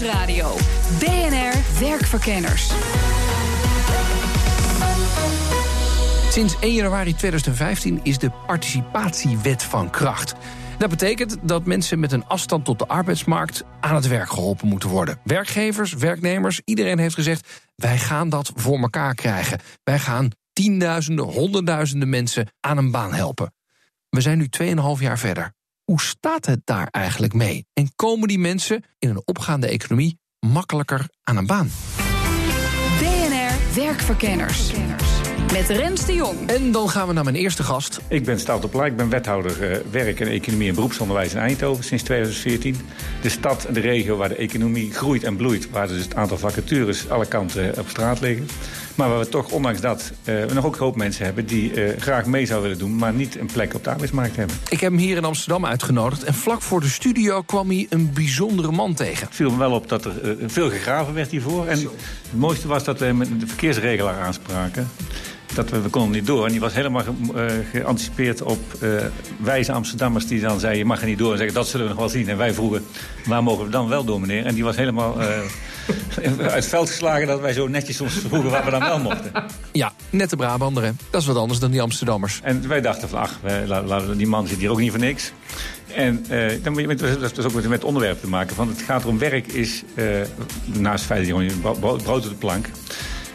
Nieuwsradio. BNR Werkverkenners. Sinds 1 januari 2015 is de participatiewet van kracht. Dat betekent dat mensen met een afstand tot de arbeidsmarkt aan het werk geholpen moeten worden. Werkgevers, werknemers, iedereen heeft gezegd: wij gaan dat voor elkaar krijgen. Wij gaan tienduizenden, honderdduizenden mensen aan een baan helpen. We zijn nu 2,5 jaar verder. Hoe staat het daar eigenlijk mee? En komen die mensen in een opgaande economie makkelijker aan een baan? BNR Werkverkenners. Met Rens de Jong. En dan gaan we naar mijn eerste gast. Ik ben Staat op Ik ben wethouder uh, werk en economie en beroepsonderwijs in Eindhoven sinds 2014. De stad en de regio waar de economie groeit en bloeit, waar dus het aantal vacatures alle kanten op straat liggen. Maar waar we toch, ondanks dat, uh, we nog ook een hoop mensen hebben die uh, graag mee zouden willen doen, maar niet een plek op de arbeidsmarkt hebben. Ik heb hem hier in Amsterdam uitgenodigd en vlak voor de studio kwam hij een bijzondere man tegen. Het viel me wel op dat er veel gegraven werd hiervoor. En het mooiste was dat we met de verkeersregelaar aanspraken dat we, we konden niet door. En die was helemaal ge, uh, geanticipeerd op uh, wijze Amsterdammers die dan zeiden... je mag er niet door en zeggen, dat zullen we nog wel zien. En wij vroegen, waar mogen we dan wel door, meneer? En die was helemaal uh, uit het veld geslagen dat wij zo netjes soms vroegen waar we dan wel mochten. Ja, net de Brabander, hè. Dat is wat anders dan die Amsterdammers. En wij dachten van, ach, wij, la, la, die man zit hier ook niet voor niks. En uh, dan moet je met, dat is ook met het onderwerp te maken. Want het gaat erom, werk is, uh, naast het feit dat je gewoon brood op de plank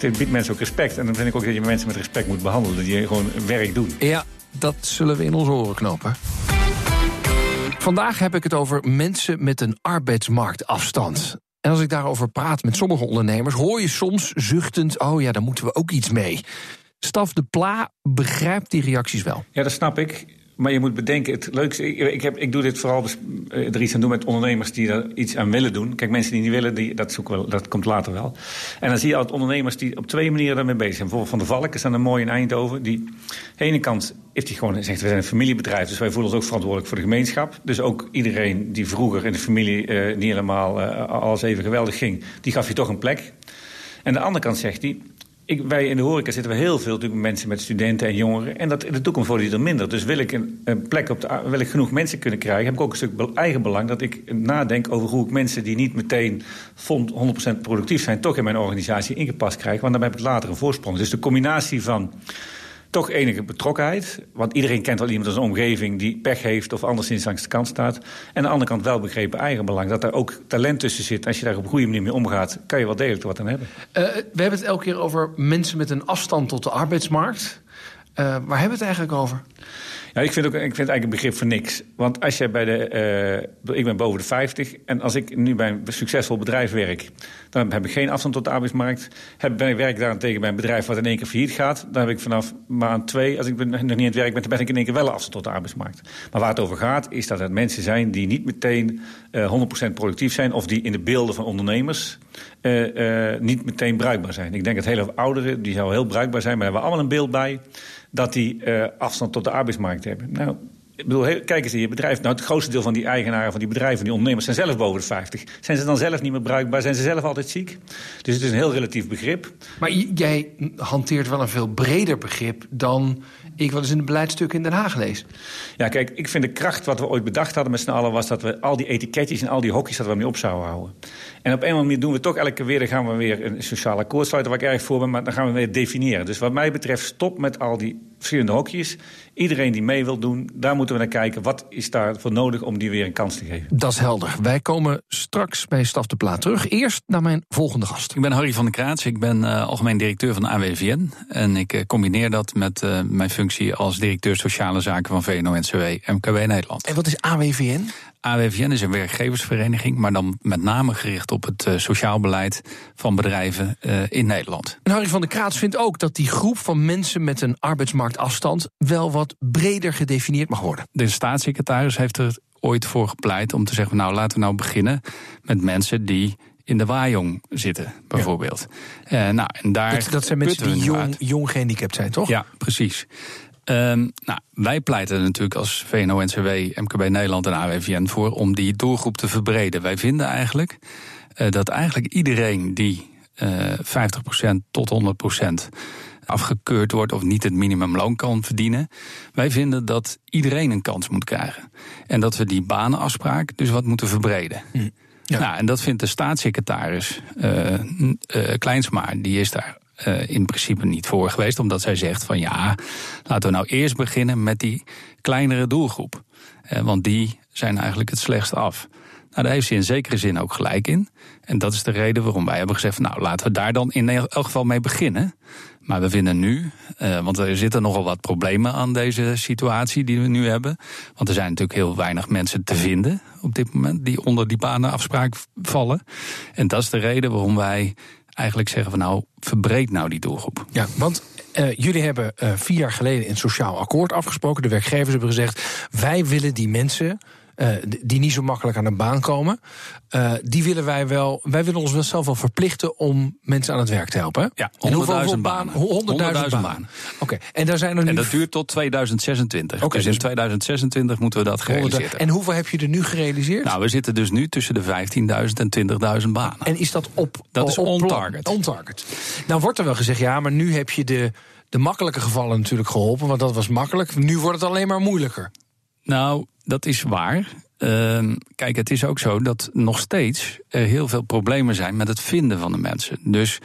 het biedt mensen ook respect. En dan vind ik ook dat je mensen met respect moet behandelen. Die gewoon werk doen. Ja, dat zullen we in onze oren knopen. Vandaag heb ik het over mensen met een arbeidsmarktafstand. En als ik daarover praat met sommige ondernemers... hoor je soms zuchtend, oh ja, daar moeten we ook iets mee. Staf de Pla begrijpt die reacties wel. Ja, dat snap ik. Maar je moet bedenken, het leukste, ik, heb, ik doe dit vooral er iets aan doen met ondernemers die er iets aan willen doen. Kijk, mensen die niet willen, die, dat, wel, dat komt later wel. En dan zie je altijd ondernemers die op twee manieren daarmee bezig zijn. Bijvoorbeeld Van de Valk is dan een mooi in Eindhoven. Die, aan de ene kant heeft hij gewoon zegt, we zijn een familiebedrijf, dus wij voelen ons ook verantwoordelijk voor de gemeenschap. Dus ook iedereen die vroeger in de familie uh, niet helemaal uh, alles even geweldig ging, die gaf je toch een plek. En aan de andere kant zegt hij, ik, wij in de horeca zitten we heel veel natuurlijk mensen met studenten en jongeren. En dat, in de toekomst worden die er minder. Dus wil ik een, een, plek op wil ik genoeg mensen kunnen krijgen... heb ik ook een stuk eigen belang dat ik nadenk over hoe ik mensen... die niet meteen 100% productief zijn... toch in mijn organisatie ingepast krijg. Want dan heb ik later een voorsprong. Dus de combinatie van toch enige betrokkenheid. Want iedereen kent wel iemand in zijn omgeving die pech heeft... of anderszins langs de kant staat. En aan de andere kant wel begrepen eigenbelang. Dat er ook talent tussen zit. Als je daar op een goede manier mee omgaat... kan je wel degelijk wat aan hebben. Uh, we hebben het elke keer over mensen met een afstand tot de arbeidsmarkt. Uh, waar hebben we het eigenlijk over? Ja, ik vind, ook, ik vind het eigenlijk een begrip voor niks. Want als jij bij de. Uh, ik ben boven de 50. En als ik nu bij een succesvol bedrijf werk. dan heb ik geen afstand tot de arbeidsmarkt. Heb, ben ik werk daarentegen bij een bedrijf wat in één keer failliet gaat. dan heb ik vanaf maand twee. als ik nog niet aan het werk ben. dan ben ik in één keer wel afstand tot de arbeidsmarkt. Maar waar het over gaat. is dat het mensen zijn die niet meteen uh, 100% productief zijn. of die in de beelden van ondernemers. Uh, niet meteen bruikbaar zijn. Ik denk dat hele ouderen. die zou heel bruikbaar zijn. maar hebben we allemaal een beeld bij dat die afstand tot de arbeidsmarkt hebben. Nou, ik bedoel, kijk eens in je bedrijf. Nou, het grootste deel van die eigenaren van die bedrijven, die ondernemers, zijn zelf boven de 50. Zijn ze dan zelf niet meer bruikbaar? Zijn ze zelf altijd ziek? Dus het is een heel relatief begrip. Maar jij hanteert wel een veel breder begrip dan ik wel eens in een beleidstuk in Den Haag lees. Ja, kijk, ik vind de kracht wat we ooit bedacht hadden met z'n allen... was dat we al die etiketjes en al die hokjes dat we niet op zouden houden. En op een of andere manier doen we toch elke keer weer... dan gaan we weer een sociaal akkoord sluiten, waar ik erg voor ben... maar dan gaan we weer definiëren. Dus wat mij betreft, stop met al die verschillende hokjes. Iedereen die mee wil doen, daar moeten we naar kijken. Wat is daarvoor nodig om die weer een kans te geven? Dat is helder. Wij komen straks bij Staf de Plaat terug. Eerst naar mijn volgende gast. Ik ben Harry van der Kraats. Ik ben uh, algemeen directeur van de AWVN. En ik uh, combineer dat met uh, mijn functie als directeur sociale zaken van VNO-NCW MKW Nederland. En wat is AWVN? AWVN is een werkgeversvereniging, maar dan met name gericht op het uh, sociaal beleid van bedrijven uh, in Nederland. En Harry van der Kraats vindt ook dat die groep van mensen met een arbeidsmarktafstand wel wat breder gedefinieerd mag worden. De staatssecretaris heeft er ooit voor gepleit om te zeggen: nou, laten we nou beginnen met mensen die in de waaijong zitten, bijvoorbeeld. Ja. nou, en daar dat, dat zijn mensen die jong, jong gehandicapt zijn, toch? Ja, precies. Um, nou, wij pleiten natuurlijk als VNO-NCW, MKB Nederland en AWVN voor om die doelgroep te verbreden. Wij vinden eigenlijk uh, dat eigenlijk iedereen die uh, 50% tot 100% afgekeurd wordt of niet het minimumloon kan verdienen. Wij vinden dat iedereen een kans moet krijgen. En dat we die banenafspraak dus wat moeten verbreden. Hm. Ja. Nou, en dat vindt de staatssecretaris uh, uh, Kleinsma, die is daar uh, in principe niet voor geweest, omdat zij zegt van ja, laten we nou eerst beginnen met die kleinere doelgroep. want die zijn eigenlijk het slechtst af. Nou, daar heeft ze in zekere zin ook gelijk in. En dat is de reden waarom wij hebben gezegd: van, nou, laten we daar dan in elk geval mee beginnen. Maar we vinden nu, uh, want er zitten nogal wat problemen aan deze situatie die we nu hebben. Want er zijn natuurlijk heel weinig mensen te vinden op dit moment die onder die banenafspraak vallen. En dat is de reden waarom wij eigenlijk zeggen van nou, verbreed nou die doelgroep. Ja, want uh, jullie hebben uh, vier jaar geleden een sociaal akkoord afgesproken. De werkgevers hebben gezegd: wij willen die mensen uh, die niet zo makkelijk aan een baan komen. Uh, die willen wij wel. Wij willen ons wel zelf wel verplichten om mensen aan het werk te helpen. Ja, 100.000 banen. 100.000 banen. Oké, en daar zijn er nu. En dat duurt tot 2026. Okay, dus, dus in 2026 moeten we dat gerealiseerd En hoeveel heb je er nu gerealiseerd? Nou, we zitten dus nu tussen de 15.000 en 20.000 banen. En is dat op. Dat is on-target. On-target. Nou wordt er wel gezegd, ja, maar nu heb je de, de makkelijke gevallen natuurlijk geholpen, want dat was makkelijk. Nu wordt het alleen maar moeilijker. Nou, dat is waar. Uh, kijk, het is ook zo dat nog steeds heel veel problemen zijn met het vinden van de mensen. Dus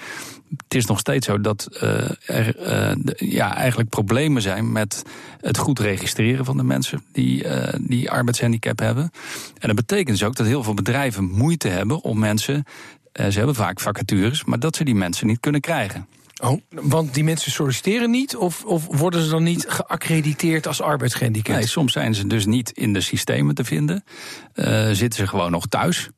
het is nog steeds zo dat uh, er uh, ja, eigenlijk problemen zijn met het goed registreren van de mensen die, uh, die arbeidshandicap hebben. En dat betekent dus ook dat heel veel bedrijven moeite hebben om mensen. ze hebben vaak vacatures, maar dat ze die mensen niet kunnen krijgen. Oh, want die mensen solliciteren niet? Of, of worden ze dan niet geaccrediteerd als arbeidsgehandicapt? Nee, soms zijn ze dus niet in de systemen te vinden. Uh, zitten ze gewoon nog thuis.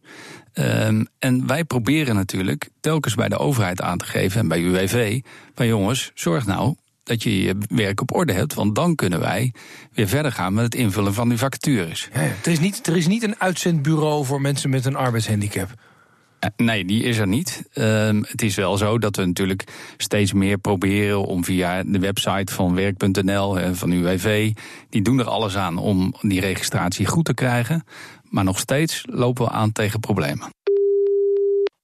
Um, en wij proberen natuurlijk telkens bij de overheid aan te geven en bij UWV: van jongens, zorg nou dat je je werk op orde hebt. Want dan kunnen wij weer verder gaan met het invullen van die vacatures. Ja, ja. Er, is niet, er is niet een uitzendbureau voor mensen met een arbeidshandicap. Eh, nee, die is er niet. Um, het is wel zo dat we natuurlijk steeds meer proberen om via de website van werk.nl, en van UWV, die doen er alles aan om die registratie goed te krijgen. Maar nog steeds lopen we aan tegen problemen.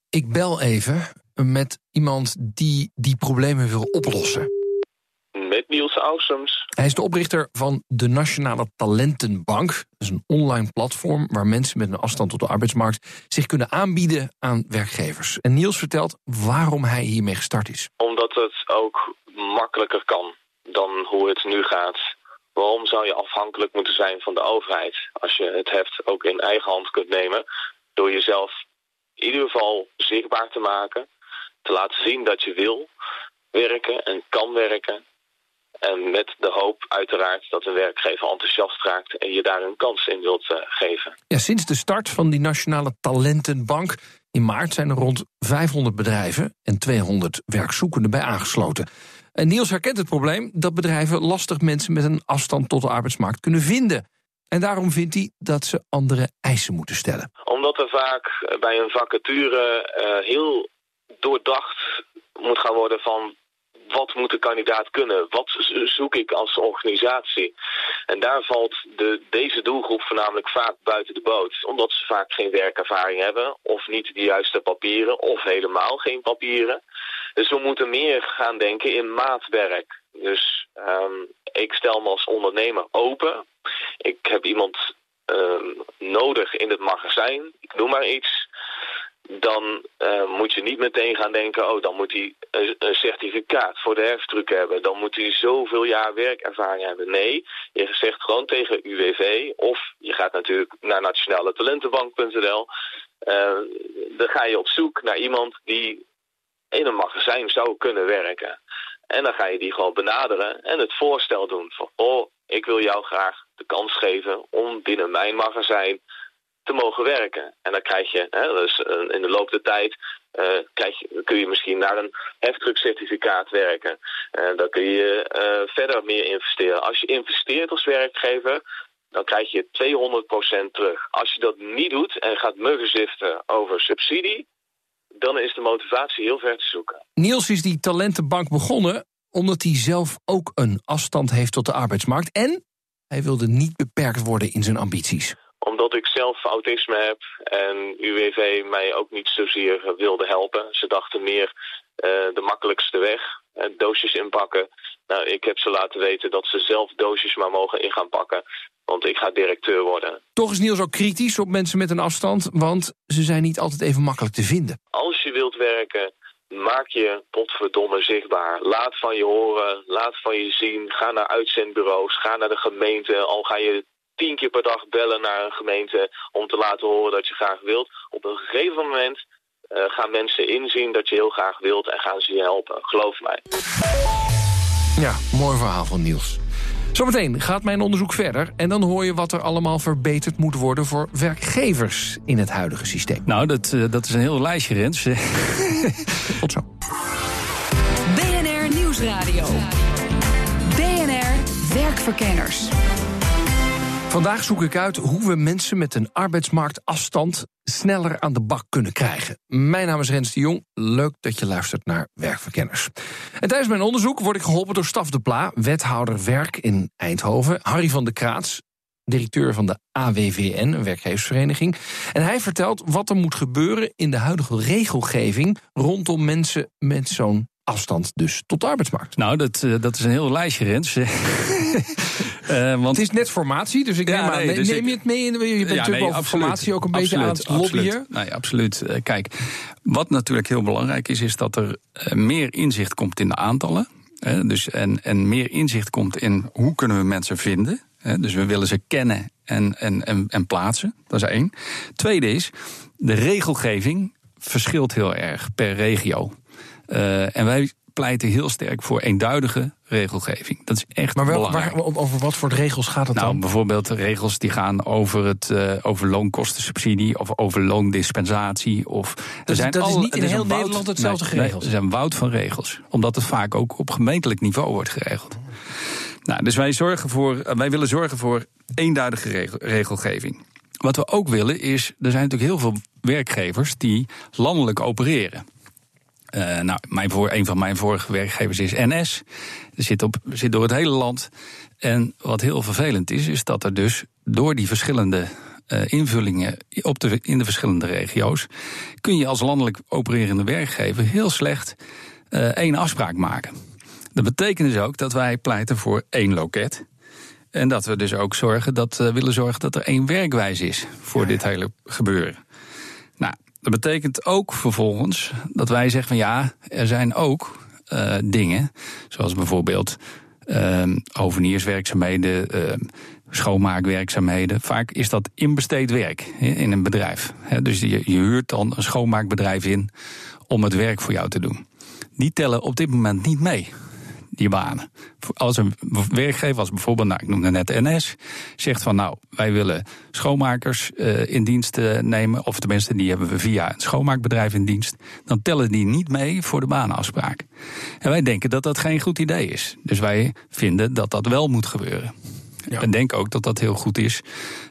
Ik bel even met iemand die die problemen wil oplossen. Niels Ausums. Hij is de oprichter van de Nationale Talentenbank. Dat is een online platform waar mensen met een afstand tot de arbeidsmarkt zich kunnen aanbieden aan werkgevers. En Niels vertelt waarom hij hiermee gestart is. Omdat het ook makkelijker kan dan hoe het nu gaat. Waarom zou je afhankelijk moeten zijn van de overheid als je het heft ook in eigen hand kunt nemen door jezelf in ieder geval zichtbaar te maken, te laten zien dat je wil werken en kan werken en met de hoop uiteraard dat een werkgever enthousiast raakt en je daar een kans in wilt uh, geven. Ja, sinds de start van die Nationale Talentenbank in maart zijn er rond 500 bedrijven en 200 werkzoekenden bij aangesloten. En Niels herkent het probleem dat bedrijven lastig mensen met een afstand tot de arbeidsmarkt kunnen vinden. En daarom vindt hij dat ze andere eisen moeten stellen. Omdat er vaak bij een vacature uh, heel doordacht moet gaan worden van wat moet de kandidaat kunnen? Wat zoek ik als organisatie? En daar valt de, deze doelgroep voornamelijk vaak buiten de boot. Omdat ze vaak geen werkervaring hebben, of niet de juiste papieren, of helemaal geen papieren. Dus we moeten meer gaan denken in maatwerk. Dus um, ik stel me als ondernemer open. Ik heb iemand um, nodig in het magazijn. Ik noem maar iets dan uh, moet je niet meteen gaan denken... oh, dan moet hij een, certificaat voor de herfstdruk hebben. Dan moet hij zoveel jaar werkervaring hebben. Nee, je zegt gewoon tegen UWV... of je gaat natuurlijk naar nationaletalentenbank.nl... Uh, dan ga je op zoek naar iemand die in een magazijn zou kunnen werken. En dan ga je die gewoon benaderen en het voorstel doen van... oh, ik wil jou graag de kans geven om binnen mijn magazijn te mogen werken. En dan krijg je, hè, dus in de loop der tijd, uh, krijg kun je misschien naar een heftruckcertificaat werken. En dan kun je uh, verder meer investeren. Als je investeert als werkgever, dan krijg je 200% terug. Als je dat niet doet en gaat muggenziften over subsidie, dan is de motivatie heel ver te zoeken. Niels is die talentenbank begonnen omdat hij zelf ook een afstand heeft tot de arbeidsmarkt. En hij wilde niet beperkt worden in zijn ambities. Omdat ik zelf autisme heb en UWV mij ook niet zozeer wilde helpen. Ze dachten meer uh, de makkelijkste weg, uh, doosjes inpakken. Nou, ik heb ze laten weten dat ze zelf doosjes maar mogen in gaan pakken. Want ik ga directeur worden. Toch is Niels ook kritisch op mensen met een afstand, want ze zijn niet altijd even makkelijk te vinden. Als je wilt werken, maak je potverdomme zichtbaar. Laat van je horen, laat van je zien. Ga naar uitzendbureaus, ga naar de gemeente. Al ga je tien keer per dag bellen naar een gemeente om te laten horen dat je graag wilt. Op een gegeven moment uh, gaan mensen inzien dat je heel graag wilt en gaan ze je helpen. Geloof mij. Ja, mooi verhaal van Niels. Zometeen gaat mijn onderzoek verder en dan hoor je wat er allemaal verbeterd moet worden voor werkgevers in het huidige systeem. Nou, dat, uh, dat is een heel lijstje, Rens. Tot zo. BNR Nieuwsradio. BNR Werkverkenners. Vandaag zoek ik uit hoe we mensen met een arbeidsmarktafstand sneller aan de bak kunnen krijgen. Mijn naam is Rens de Jong. Leuk dat je luistert naar Werkverkenners. En tijdens mijn onderzoek word ik geholpen door Staf de Pla, wethouder werk in Eindhoven, Harry van de Kraats, directeur van de AWVN, een werkgeversvereniging. En hij vertelt wat er moet gebeuren in de huidige regelgeving rondom mensen met zo'n afstand dus tot de arbeidsmarkt. Nou, dat, uh, dat is een heel lijstje, Rens. Uh, want... Het is net formatie, dus ik ja, neem, nee, aan, dus neem ik... je het mee? In, je bent ja, natuurlijk nee, over absoluut, formatie ook een beetje aan het lobbyen. Absoluut. Nee, absoluut. Uh, kijk, wat natuurlijk heel belangrijk is... is dat er uh, meer inzicht komt in de aantallen. dus en, en meer inzicht komt in hoe kunnen we mensen vinden. dus we willen ze kennen en, en, en, en plaatsen. Dat is één. Tweede is, de regelgeving verschilt heel erg per regio. en wij pleiten heel sterk voor eenduidige regelgeving. Dat is echt maar wel, belangrijk. Waar, over wat voor regels gaat het nou, dan? Bijvoorbeeld regels die gaan over, het, uh, over loonkostensubsidie of over loondispensatie. Of, dus er zijn dat al, is niet in heel woud, Nederland hetzelfde nee, geregeld? Nee, er zijn woud van regels. Omdat het vaak ook op gemeentelijk niveau wordt geregeld. Nou, dus wij, zorgen voor, wij willen zorgen voor eenduidige regel, regelgeving. Wat we ook willen is, er zijn natuurlijk heel veel werkgevers die landelijk opereren. Uh, nou, mijn voor, een van mijn vorige werkgevers is NS. Er zit, op, zit door het hele land. En wat heel vervelend is, is dat er dus door die verschillende uh, invullingen op de, in de verschillende regio's. kun je als landelijk opererende werkgever heel slecht uh, één afspraak maken. Dat betekent dus ook dat wij pleiten voor één loket. En dat we dus ook zorgen dat, willen zorgen dat er één werkwijze is voor ja, ja. dit hele gebeuren. Dat betekent ook vervolgens dat wij zeggen van ja, er zijn ook uh, dingen, zoals bijvoorbeeld uh, hovenierswerkzaamheden, uh, schoonmaakwerkzaamheden. Vaak is dat inbesteed werk in een bedrijf. Dus je, je huurt dan een schoonmaakbedrijf in om het werk voor jou te doen. Die tellen op dit moment niet mee die banen. Als een werkgever, als bijvoorbeeld, nou, ik noemde net NS, zegt van nou, wij willen schoonmakers uh, in dienst uh, nemen, of tenminste, die hebben we via een schoonmaakbedrijf in dienst, dan tellen die niet mee voor de banenafspraak. En wij denken dat dat geen goed idee is. Dus wij vinden dat dat wel moet gebeuren. Ja. En denk ook dat dat heel goed is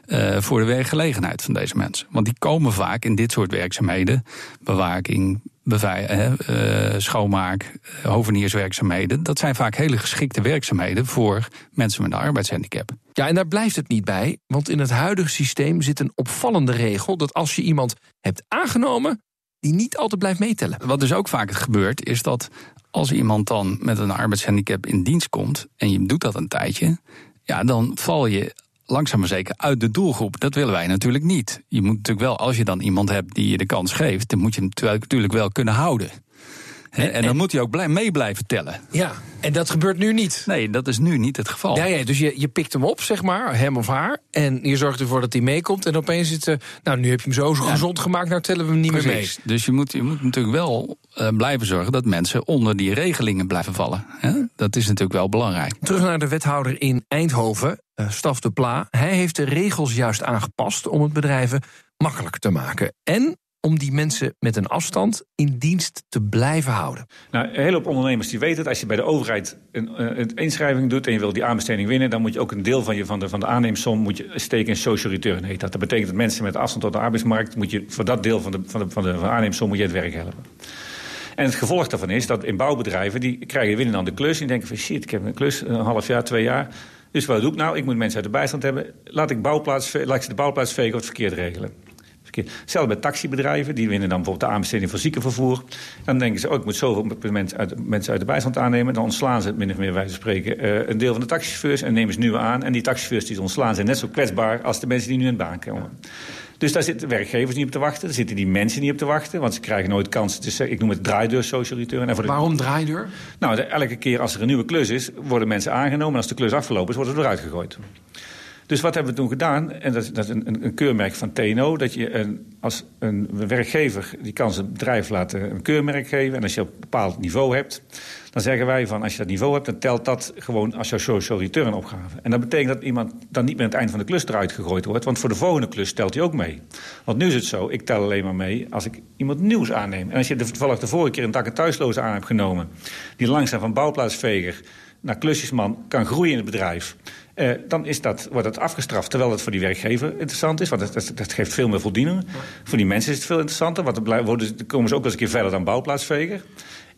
uh, voor de werkgelegenheid van deze mensen. Want die komen vaak in dit soort werkzaamheden, bewaking, uh, schoonmaak, hovenierswerkzaamheden. Dat zijn vaak hele geschikte werkzaamheden voor mensen met een arbeidshandicap. Ja, en daar blijft het niet bij, want in het huidige systeem zit een opvallende regel dat als je iemand hebt aangenomen, die niet altijd blijft meetellen. Wat dus ook vaak gebeurt, is dat als iemand dan met een arbeidshandicap in dienst komt en je doet dat een tijdje, ja, dan val je langzaam maar zeker uit de doelgroep. Dat willen wij natuurlijk niet. Je moet natuurlijk wel, als je dan iemand hebt die je de kans geeft, dan moet je hem natuurlijk wel kunnen houden. En, en, dan moet hij ook blij, mee blijven tellen. Ja, en dat gebeurt nu niet. Nee, dat is nu niet het geval. Ja, ja dus je, je pikt hem op, zeg maar, hem of haar. En je zorgt ervoor dat hij meekomt. En opeens zit uh, nou, nu heb je hem zo, ja. gezond gemaakt, nou tellen we hem niet Precies. meer mee. Dus je moet, je moet natuurlijk wel uh, blijven zorgen dat mensen onder die regelingen blijven vallen. Dat is natuurlijk wel belangrijk. Terug naar de wethouder in Eindhoven, Staf de Pla. Hij heeft de regels juist aangepast om het bedrijven makkelijker te maken. En om die mensen met een afstand in dienst te blijven houden? Nou, een hele hoop ondernemers die weten het. Als je bij de overheid een, uh, een inschrijving doet en je wil die aanbesteding winnen... dan moet je ook een deel van, je, van, de, van de aanneemsom moet je steken in social return. Heet dat. dat betekent dat mensen met afstand tot de arbeidsmarkt... moet je voor dat deel van de, van de, van de, van de aanneemsom moet je het werk helpen. En het gevolg daarvan is dat in bouwbedrijven... die krijgen winnen dan de klus en denken van... shit, ik heb een klus, een half jaar, twee jaar... Dus wat doe ik nou? Ik moet mensen uit de bijstand hebben. Laat ik, bouwplaats, laat ik ze de bouwplaats vegen of het verkeerd regelen. Hetzelfde bij taxibedrijven. Die winnen dan bijvoorbeeld de aanbesteding voor ziekenvervoer. Dan denken ze, oh, ik moet zoveel mensen uit, mensen uit de bijstand aannemen. Dan ontslaan ze, min of meer wijze spreken, uh, een deel van de taxichauffeurs... en nemen ze nieuwe aan. En die taxichauffeurs die ze ontslaan zijn net zo kwetsbaar... als de mensen die nu in baan komen. Dus daar zitten werkgevers niet op te wachten. Daar zitten die mensen niet op te wachten. Want ze krijgen nooit kans. te zeggen. ik noem het draaideur social return. En voor de... Waarom draaideur? Nou, elke keer als er een nieuwe klus is, worden mensen aangenomen. En als de klus afgelopen is, worden ze eruit gegooid. Dus wat hebben we toen gedaan? En dat, dat is een, een, keurmerk van TNO. Dat je een, als een werkgever, die kan zijn bedrijf laten een keurmerk geven. En als je op een bepaald niveau hebt, dan zeggen wij van... als je dat niveau hebt, dan telt dat gewoon als jouw social return opgave. En dat betekent dat iemand dan niet meer aan het eind van de klus eruit gegooid wordt. Want voor de volgende klus telt hij ook mee. Want nu is het zo, ik tel alleen maar mee als ik iemand nieuws aanneem. En als je toevallig de vorige keer een dak- en thuisloze aan hebt genomen... die langzaam van bouwplaatsveger naar klusjesman kan groeien in het bedrijf... Uh, dan is dat, wordt dat afgestraft. Terwijl het voor die werkgever interessant is. Want dat, dat, geeft veel meer voldoening. Voor die mensen is het veel interessanter. Want dan komen ze ook eens een keer verder dan bouwplaatsveger.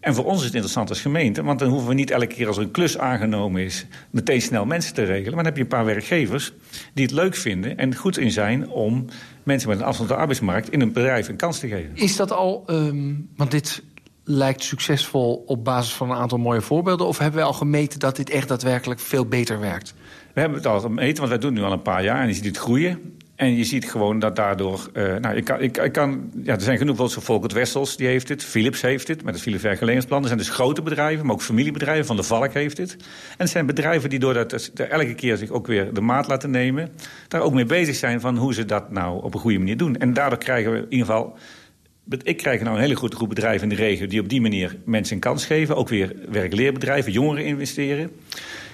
En voor ons is het interessant als gemeente. Want dan hoeven we niet elke keer als er een klus aangenomen is... meteen snel mensen te regelen. Maar dan heb je een paar werkgevers die het leuk vinden... en goed in zijn om mensen met een afstand op de arbeidsmarkt... in een bedrijf een kans te geven. Is dat al... Um, want dit lijkt succesvol op basis van een aantal mooie voorbeelden... of hebben we al gemeten dat dit echt daadwerkelijk veel beter werkt? We hebben het al gemeten, want wij doen het nu al een paar jaar... en je ziet het groeien. En je ziet gewoon dat daardoor... Uh, nou, ik kan, ik, ik kan, ja, er zijn genoeg, bijvoorbeeld Volkert Wessels, die heeft het. Philips heeft het, met het Philips Werkgelegenheidsplan. Er zijn dus grote bedrijven, maar ook familiebedrijven. Van de Valk heeft het. En het zijn bedrijven die doordat elke keer zich ook weer de maat laten nemen... daar ook mee bezig zijn van hoe ze dat nou op een goede manier doen. En daardoor krijgen we in ieder geval... Ik krijg nou een hele grote groep bedrijven in de regio... die op die manier mensen een kans geven. Ook weer werkleerbedrijven, jongeren investeren.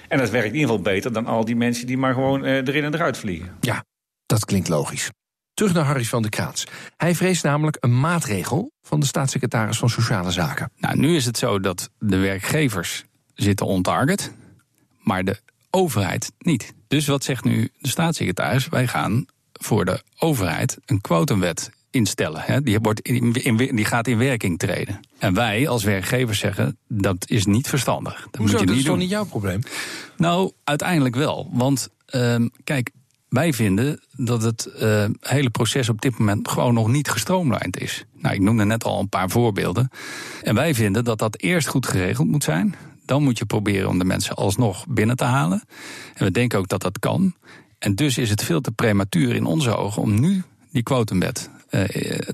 En dat werkt in ieder geval beter dan al die mensen die maar gewoon uh, erin en eruit vliegen. Ja, dat klinkt logisch. Terug naar Harry van der Kraats. Hij vreest namelijk een maatregel van de staatssecretaris van Sociale Zaken. Nou, nu is het zo dat de werkgevers zitten on target, maar de overheid niet. Dus wat zegt nu de staatssecretaris? Wij gaan voor de overheid een quotumwet instellen. Hè. Die, wordt in, in, die gaat in werking treden. En wij als werkgevers zeggen dat is niet verstandig. Dat Hoezo? moet je dat niet is toch niet jouw probleem? Nou, uiteindelijk wel. Want um, kijk, wij vinden dat het uh, hele proces op dit moment gewoon nog niet gestroomlijnd is. Nou, ik noemde net al een paar voorbeelden. En wij vinden dat dat eerst goed geregeld moet zijn. Dan moet je proberen om de mensen alsnog binnen te halen. En we denken ook dat dat kan. En dus is het veel te prematuur in onze ogen om nu die quotumwet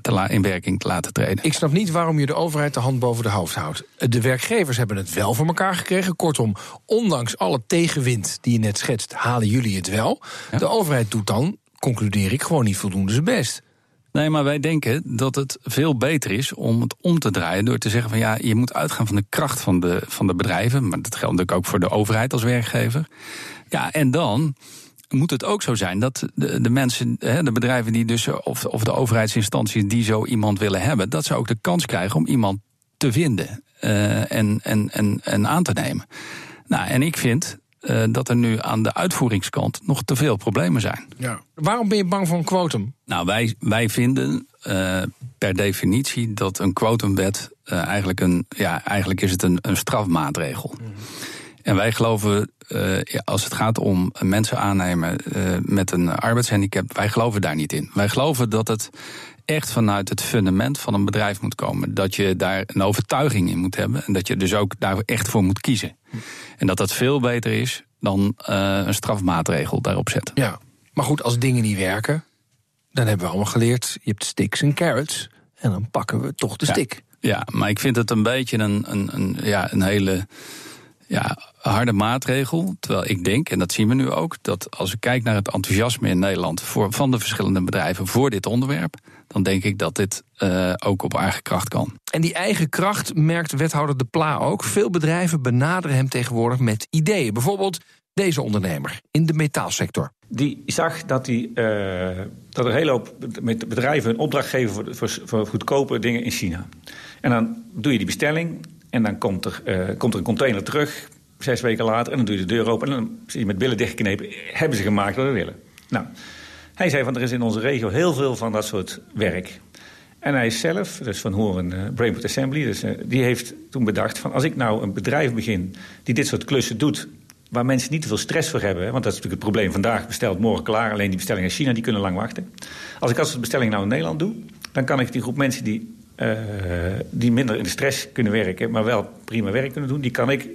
te in werking te laten treden. Ik snap niet waarom je de overheid de hand boven de hoofd houdt. De werkgevers hebben het wel voor elkaar gekregen. Kortom, ondanks alle tegenwind die je net schetst, halen jullie het wel. Ja. De overheid doet dan, concludeer ik, gewoon niet voldoende zijn best. Nee, maar wij denken dat het veel beter is om het om te draaien door te zeggen van ja, je moet uitgaan van de kracht van de, van de bedrijven. Maar dat geldt natuurlijk ook voor de overheid als werkgever. Ja, en dan moet het ook zo zijn dat de, de mensen, de bedrijven die dus, of, of de overheidsinstanties die zo iemand willen hebben, dat ze ook de kans krijgen om iemand te vinden uh, en, en, en, en aan te nemen. Nou, en ik vind uh, dat er nu aan de uitvoeringskant nog te veel problemen zijn. Ja. Waarom ben je bang voor een quotum? Nou, wij, wij vinden uh, per definitie dat een quotumwet uh, eigenlijk een, ja, eigenlijk is het een, een strafmaatregel. Mm -hmm. En wij geloven, uh, als het gaat om mensen aannemen uh, met een arbeidshandicap, wij geloven daar niet in. Wij geloven dat het echt vanuit het fundament van een bedrijf moet komen. Dat je daar een overtuiging in moet hebben en dat je dus ook daar echt voor moet kiezen. En dat dat veel beter is dan uh, een strafmaatregel daarop zetten. Ja, maar goed, als dingen niet werken, dan hebben we allemaal geleerd, je hebt sticks en carrots. En dan pakken we toch de ja. stick. Ja, maar ik vind het een beetje een, een, een, ja, een hele ja, harde maatregel. Terwijl ik denk, en dat zien we nu ook, dat als we kijken naar het enthousiasme in Nederland voor, van de verschillende bedrijven voor dit onderwerp, dan denk ik dat dit uh, ook op eigen kracht kan. En die eigen kracht merkt wethouder De Pla ook. Veel bedrijven benaderen hem tegenwoordig met ideeën. Bijvoorbeeld deze ondernemer in de metaalsector. Die zag dat, die, uh, dat er een hele hoop bedrijven een opdracht geven voor, voor, voor, goedkope dingen in China. En dan doe je die bestelling en dan komt er, uh, komt er een container terug, zes weken later, en dan doe je de deur open en dan zie je met billen dichtgeknepen, hebben ze gemaakt wat we willen. Nou, hij zei van er is in onze regio heel veel van dat soort werk. En hij zelf, dus van Horen uh, Brainport Assembly, dus, uh, die heeft toen bedacht van als ik nou een bedrijf begin die dit soort klussen doet waar mensen niet te veel stress voor hebben. Want dat is natuurlijk het probleem. Vandaag besteld, morgen klaar. Alleen die bestellingen in China die kunnen lang wachten. Als ik als soort bestelling nou in Nederland doe... dan kan ik die groep mensen die, uh, die minder in de stress kunnen werken... maar wel prima werk kunnen doen... die kan ik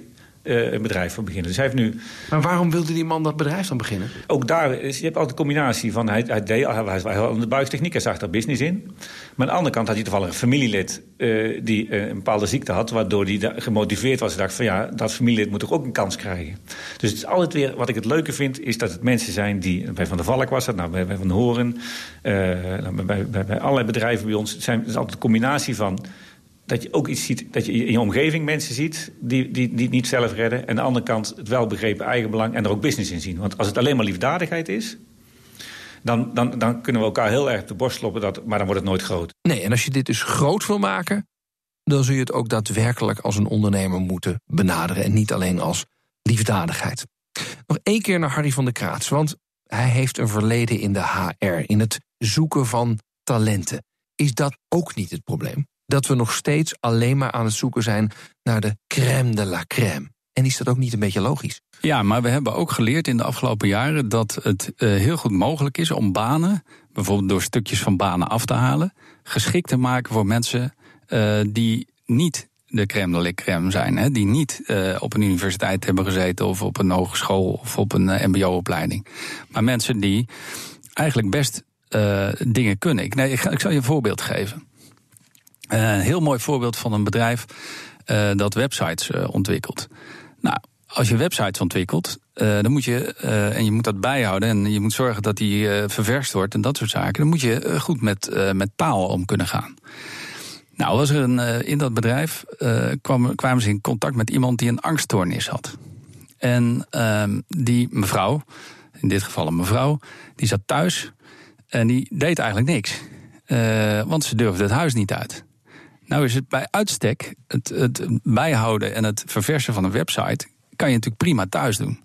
uh, een bedrijf van beginnen. Dus hij heeft nu... Maar waarom wilde die man dat bedrijf dan beginnen? Ook daar, is, je hebt altijd een combinatie van... Hij, hij, deed, hij de buigtechniek, hij zag daar business in. Maar aan de andere kant had hij toevallig een familielid... Uh, die uh, een bepaalde ziekte had, waardoor hij gemotiveerd was. Hij dacht van ja, dat familielid moet toch ook een kans krijgen. Dus het is altijd weer, wat ik het leuke vind... is dat het mensen zijn die... Bij Van der Valk was dat, nou, bij, bij Van Horen... Nou, bij, bij, bij allerlei bedrijven bij ons... Het, zijn, het is altijd een combinatie van dat je ook iets ziet, dat je in je omgeving mensen ziet die, die, die niet zelf redden. En aan de andere kant het welbegrepen eigenbelang en er ook business in zien. Want als het alleen maar liefdadigheid is, dan, dan, dan kunnen we elkaar heel erg de borst kloppen, dat, maar dan wordt het nooit groot. Nee, en als je dit dus groot wil maken, dan zul je het ook daadwerkelijk als een ondernemer moeten benaderen. En niet alleen als liefdadigheid. Nog één keer naar Harry van der Kraats, want hij heeft een verleden in de HR, in het zoeken van talenten. Is dat ook niet het probleem? Dat we nog steeds alleen maar aan het zoeken zijn naar de crème de la crème. En is dat ook niet een beetje logisch? Ja, maar we hebben ook geleerd in de afgelopen jaren dat het uh, heel goed mogelijk is om banen, bijvoorbeeld door stukjes van banen af te halen, geschikt te maken voor mensen uh, die niet de crème de la crème zijn. Hè, die niet uh, op een universiteit hebben gezeten of op een hogeschool of op een MBO-opleiding. Maar mensen die eigenlijk best dingen kunnen. Ik, nee, ik zal je een voorbeeld geven. Uh, een heel mooi voorbeeld van een bedrijf uh, dat websites uh, ontwikkelt. Nou, als je websites ontwikkelt, dan moet je, en je moet dat bijhouden en je moet zorgen dat die ververst wordt en dat soort zaken, dan moet je goed met, met taal om kunnen gaan. Nou, was er een, in dat bedrijf kwam, kwamen ze in contact met iemand die een angststoornis had. En ehm, die mevrouw, in dit geval een mevrouw, die zat thuis en die deed eigenlijk niks. want ze durfde het huis niet uit. Nou is het bij uitstek, het, bijhouden en het verversen van een website, kan je natuurlijk prima thuis doen.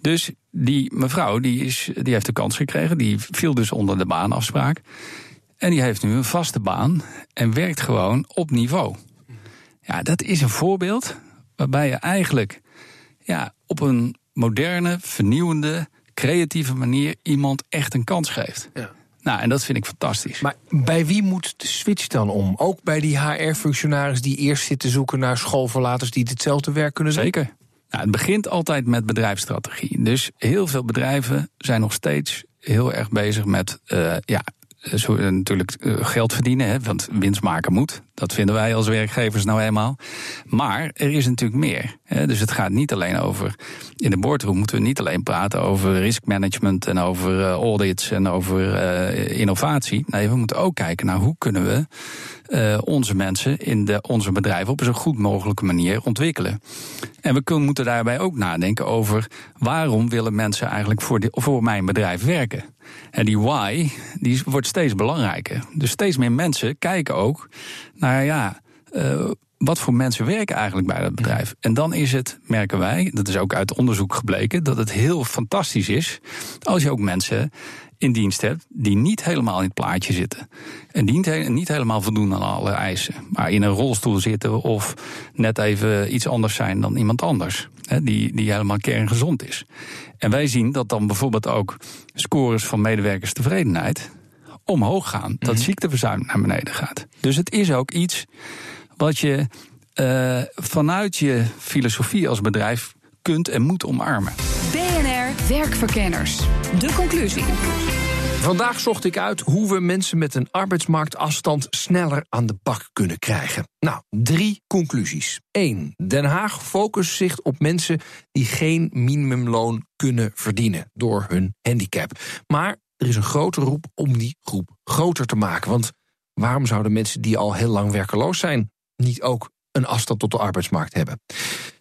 Dus die mevrouw die, is, die heeft de kans gekregen, die viel dus onder de baanafspraak. En die heeft nu een vaste baan en werkt gewoon op niveau. Ja, dat is een voorbeeld waarbij je eigenlijk ja, op een moderne, vernieuwende, creatieve manier iemand echt een kans geeft. Ja. Nou, en dat vind ik fantastisch. Maar bij wie moet de switch dan om? Ook bij die HR-functionaris die eerst zitten zoeken naar schoolverlaters die ditzelfde werk kunnen doen? Zeker. Nou, het begint altijd met bedrijfsstrategie. Dus heel veel bedrijven zijn nog steeds heel erg bezig met uh, ja, zo, natuurlijk eh, geld verdienen, hè, want winst maken moet. Dat vinden wij als werkgevers nou eenmaal. Maar er is natuurlijk meer. Hè, dus het gaat niet alleen over. In de boardroom moeten we niet alleen praten over riskmanagement en over audits en over innovatie. Nee, we moeten ook kijken naar hoe kunnen we onze mensen in de, onze bedrijven op een zo goed mogelijke manier ontwikkelen. En we kunnen, moeten daarbij ook nadenken over waarom willen mensen eigenlijk voor, voor mijn bedrijf werken. En die why, die wordt steeds belangrijker. Dus steeds meer mensen kijken ook naar, ja, uh, wat voor mensen werken eigenlijk bij dat bedrijf? En dan is het, merken wij, dat is ook uit onderzoek gebleken, dat het heel fantastisch is als je ook mensen in dienst hebt die niet helemaal in het plaatje zitten. En die niet helemaal voldoen aan alle eisen. Maar in een rolstoel zitten of net even iets anders zijn dan iemand anders. die, die helemaal kerngezond is. En wij zien dat dan bijvoorbeeld ook scores van medewerkerstevredenheid omhoog gaan. Dat mhm. ziekteverzuim naar beneden gaat. Dus het is ook iets wat je uh, vanuit je filosofie als bedrijf kunt en moet omarmen. BNR Werkverkenners. De conclusie. Vandaag zocht ik uit hoe we mensen met een arbeidsmarktafstand sneller aan de bak kunnen krijgen. Nou, drie conclusies. 1. Den Haag focust zich op mensen die geen minimumloon kunnen verdienen door hun handicap. Maar er is een grote roep om die groep groter te maken. Want waarom zouden mensen die al heel lang werkeloos zijn niet ook een afstand tot de arbeidsmarkt hebben?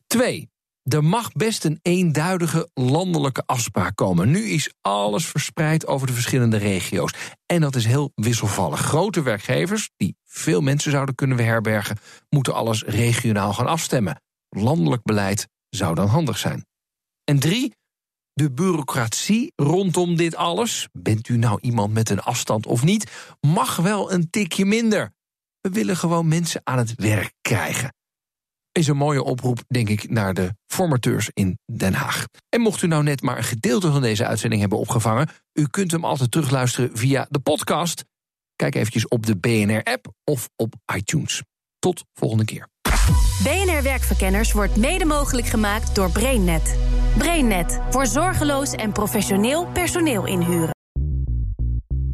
Twee, Er mag best een eenduidige landelijke afspraak komen. Nu is alles verspreid over de verschillende regio's. En dat is heel wisselvallig. Grote werkgevers, die veel mensen zouden kunnen herbergen, moeten alles regionaal gaan afstemmen. Landelijk beleid zou dan handig zijn. En drie, de bureaucratie rondom dit alles, bent u nou iemand met een afstand of niet, mag wel een tikje minder. We willen gewoon mensen aan het werk krijgen. Is een mooie oproep, denk ik, naar de formateurs in Den Haag. En mocht u nou net maar een gedeelte van deze uitzending hebben opgevangen, u kunt hem altijd terugluisteren via de podcast. Kijk eventjes op de BNR-app of op iTunes. Tot volgende keer. BNR Werkverkenners wordt mede mogelijk gemaakt door BrainNet. BrainNet voor zorgeloos en professioneel personeel inhuren.